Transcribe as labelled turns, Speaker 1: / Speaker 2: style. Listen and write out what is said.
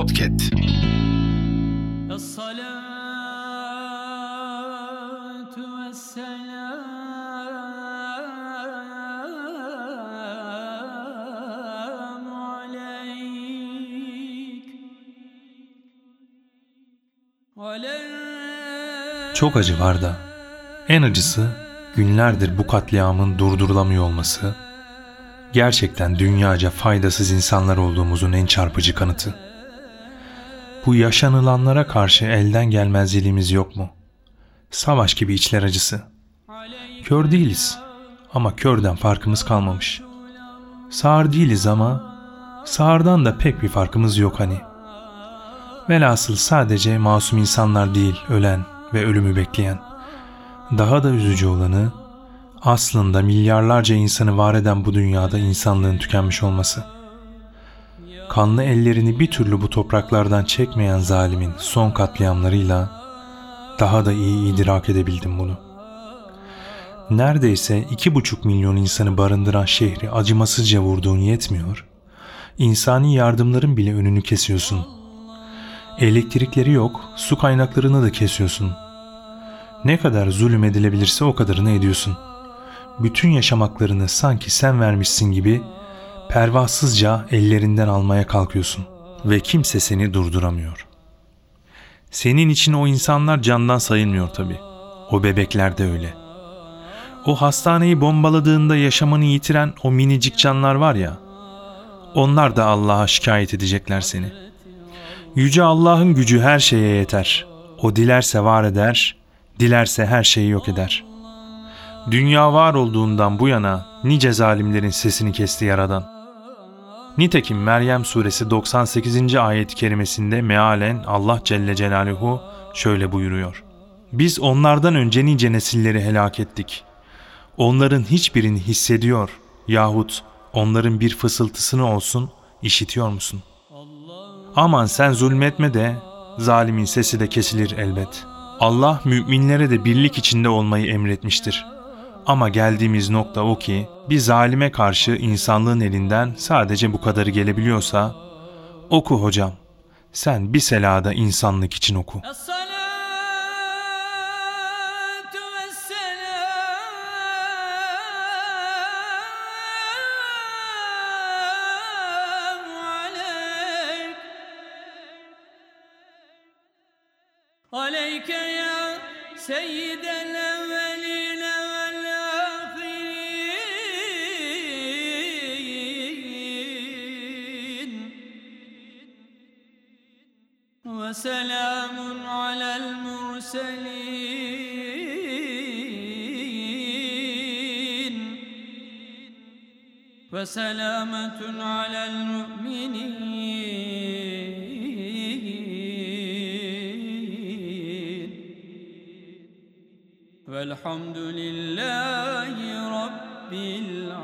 Speaker 1: Podcast.
Speaker 2: Çok acı var da en acısı günlerdir bu katliamın durdurulamıyor olması gerçekten dünyaca faydasız insanlar olduğumuzun en çarpıcı kanıtı. Bu yaşanılanlara karşı elden gelmezliğimiz yok mu? Savaş gibi içler acısı. Kör değiliz ama körden farkımız kalmamış. Sağır değiliz ama sağırdan da pek bir farkımız yok hani. Velhasıl sadece masum insanlar değil ölen ve ölümü bekleyen. Daha da üzücü olanı aslında milyarlarca insanı var eden bu dünyada insanlığın tükenmiş olması. Kanlı ellerini bir türlü bu topraklardan çekmeyen zalimin son katliamlarıyla daha da iyi idrak edebildim bunu. Neredeyse iki buçuk milyon insanı barındıran şehri acımasızca vurduğun yetmiyor, insani yardımların bile önünü kesiyorsun. Elektrikleri yok, su kaynaklarını da kesiyorsun. Ne kadar zulüm edilebilirse o kadarını ediyorsun. Bütün yaşam haklarını sanki sen vermişsin gibi pervasızca ellerinden almaya kalkıyorsun. Ve kimse seni durduramıyor. Senin için o insanlar candan sayılmıyor tabi. O bebekler de öyle. O hastaneyi bombaladığında yaşamını yitiren o minicik canlar var ya. Onlar da Allah'a şikayet edecekler seni. Yüce Allah'ın gücü her şeye yeter. O dilerse var eder, dilerse her şeyi yok eder. Dünya var olduğundan bu yana nice zalimlerin sesini kesti yaradan. Nitekim Meryem suresi 98. ayet-i kerimesinde mealen Allah Celle Celaluhu şöyle buyuruyor. Biz onlardan önce nice nesilleri helak ettik. Onların hiçbirini hissediyor yahut onların bir fısıltısını olsun işitiyor musun? Aman sen zulmetme de zalimin sesi de kesilir elbet. Allah müminlere de birlik içinde olmayı emretmiştir. Ama geldiğimiz nokta o ki bir zalime karşı insanlığın elinden sadece bu kadarı gelebiliyorsa oku hocam. Sen bir selada insanlık için oku.
Speaker 3: الصلاة والسلام عليك عليك يا سيد الأولين وسلام على المرسلين. وسلامة على المؤمنين. والحمد لله رب العالمين.